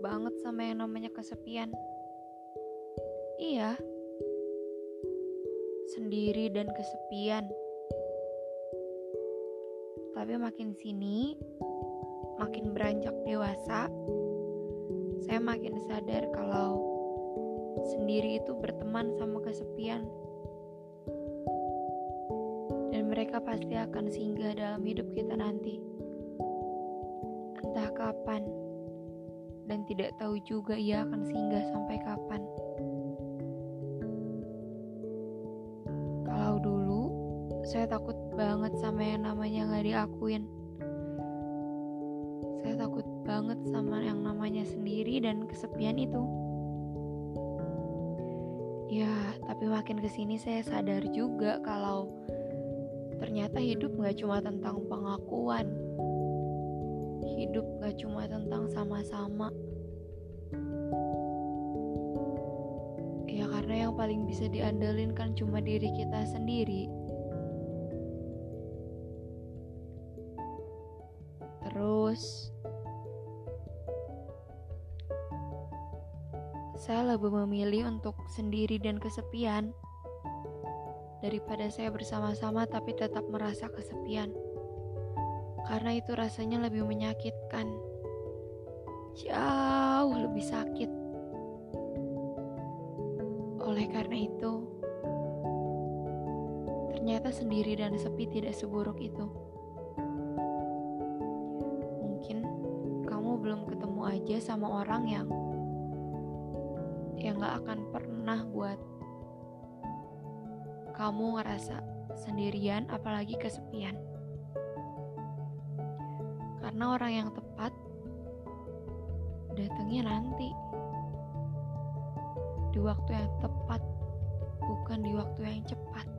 banget sama yang namanya kesepian. Iya, sendiri dan kesepian. Tapi makin sini, makin beranjak dewasa, saya makin sadar kalau sendiri itu berteman sama kesepian. Dan mereka pasti akan singgah dalam hidup kita nanti. Entah kapan, dan tidak tahu juga ia akan singgah sampai kapan. Kalau dulu, saya takut banget sama yang namanya gak diakuin. Saya takut banget sama yang namanya sendiri dan kesepian itu. Ya, tapi makin ke sini saya sadar juga kalau ternyata hidup gak cuma tentang pengakuan. Hidup gak cuma tentang sama-sama. Ya karena yang paling bisa diandelin kan cuma diri kita sendiri. Terus saya lebih memilih untuk sendiri dan kesepian daripada saya bersama-sama tapi tetap merasa kesepian. Karena itu rasanya lebih menyakitkan. Jauh lebih sakit. Oleh karena itu, ternyata sendiri dan sepi tidak seburuk itu. Mungkin kamu belum ketemu aja sama orang yang yang gak akan pernah buat kamu ngerasa sendirian apalagi kesepian. Karena orang yang tepat datangnya nanti di waktu yang tepat, bukan di waktu yang cepat.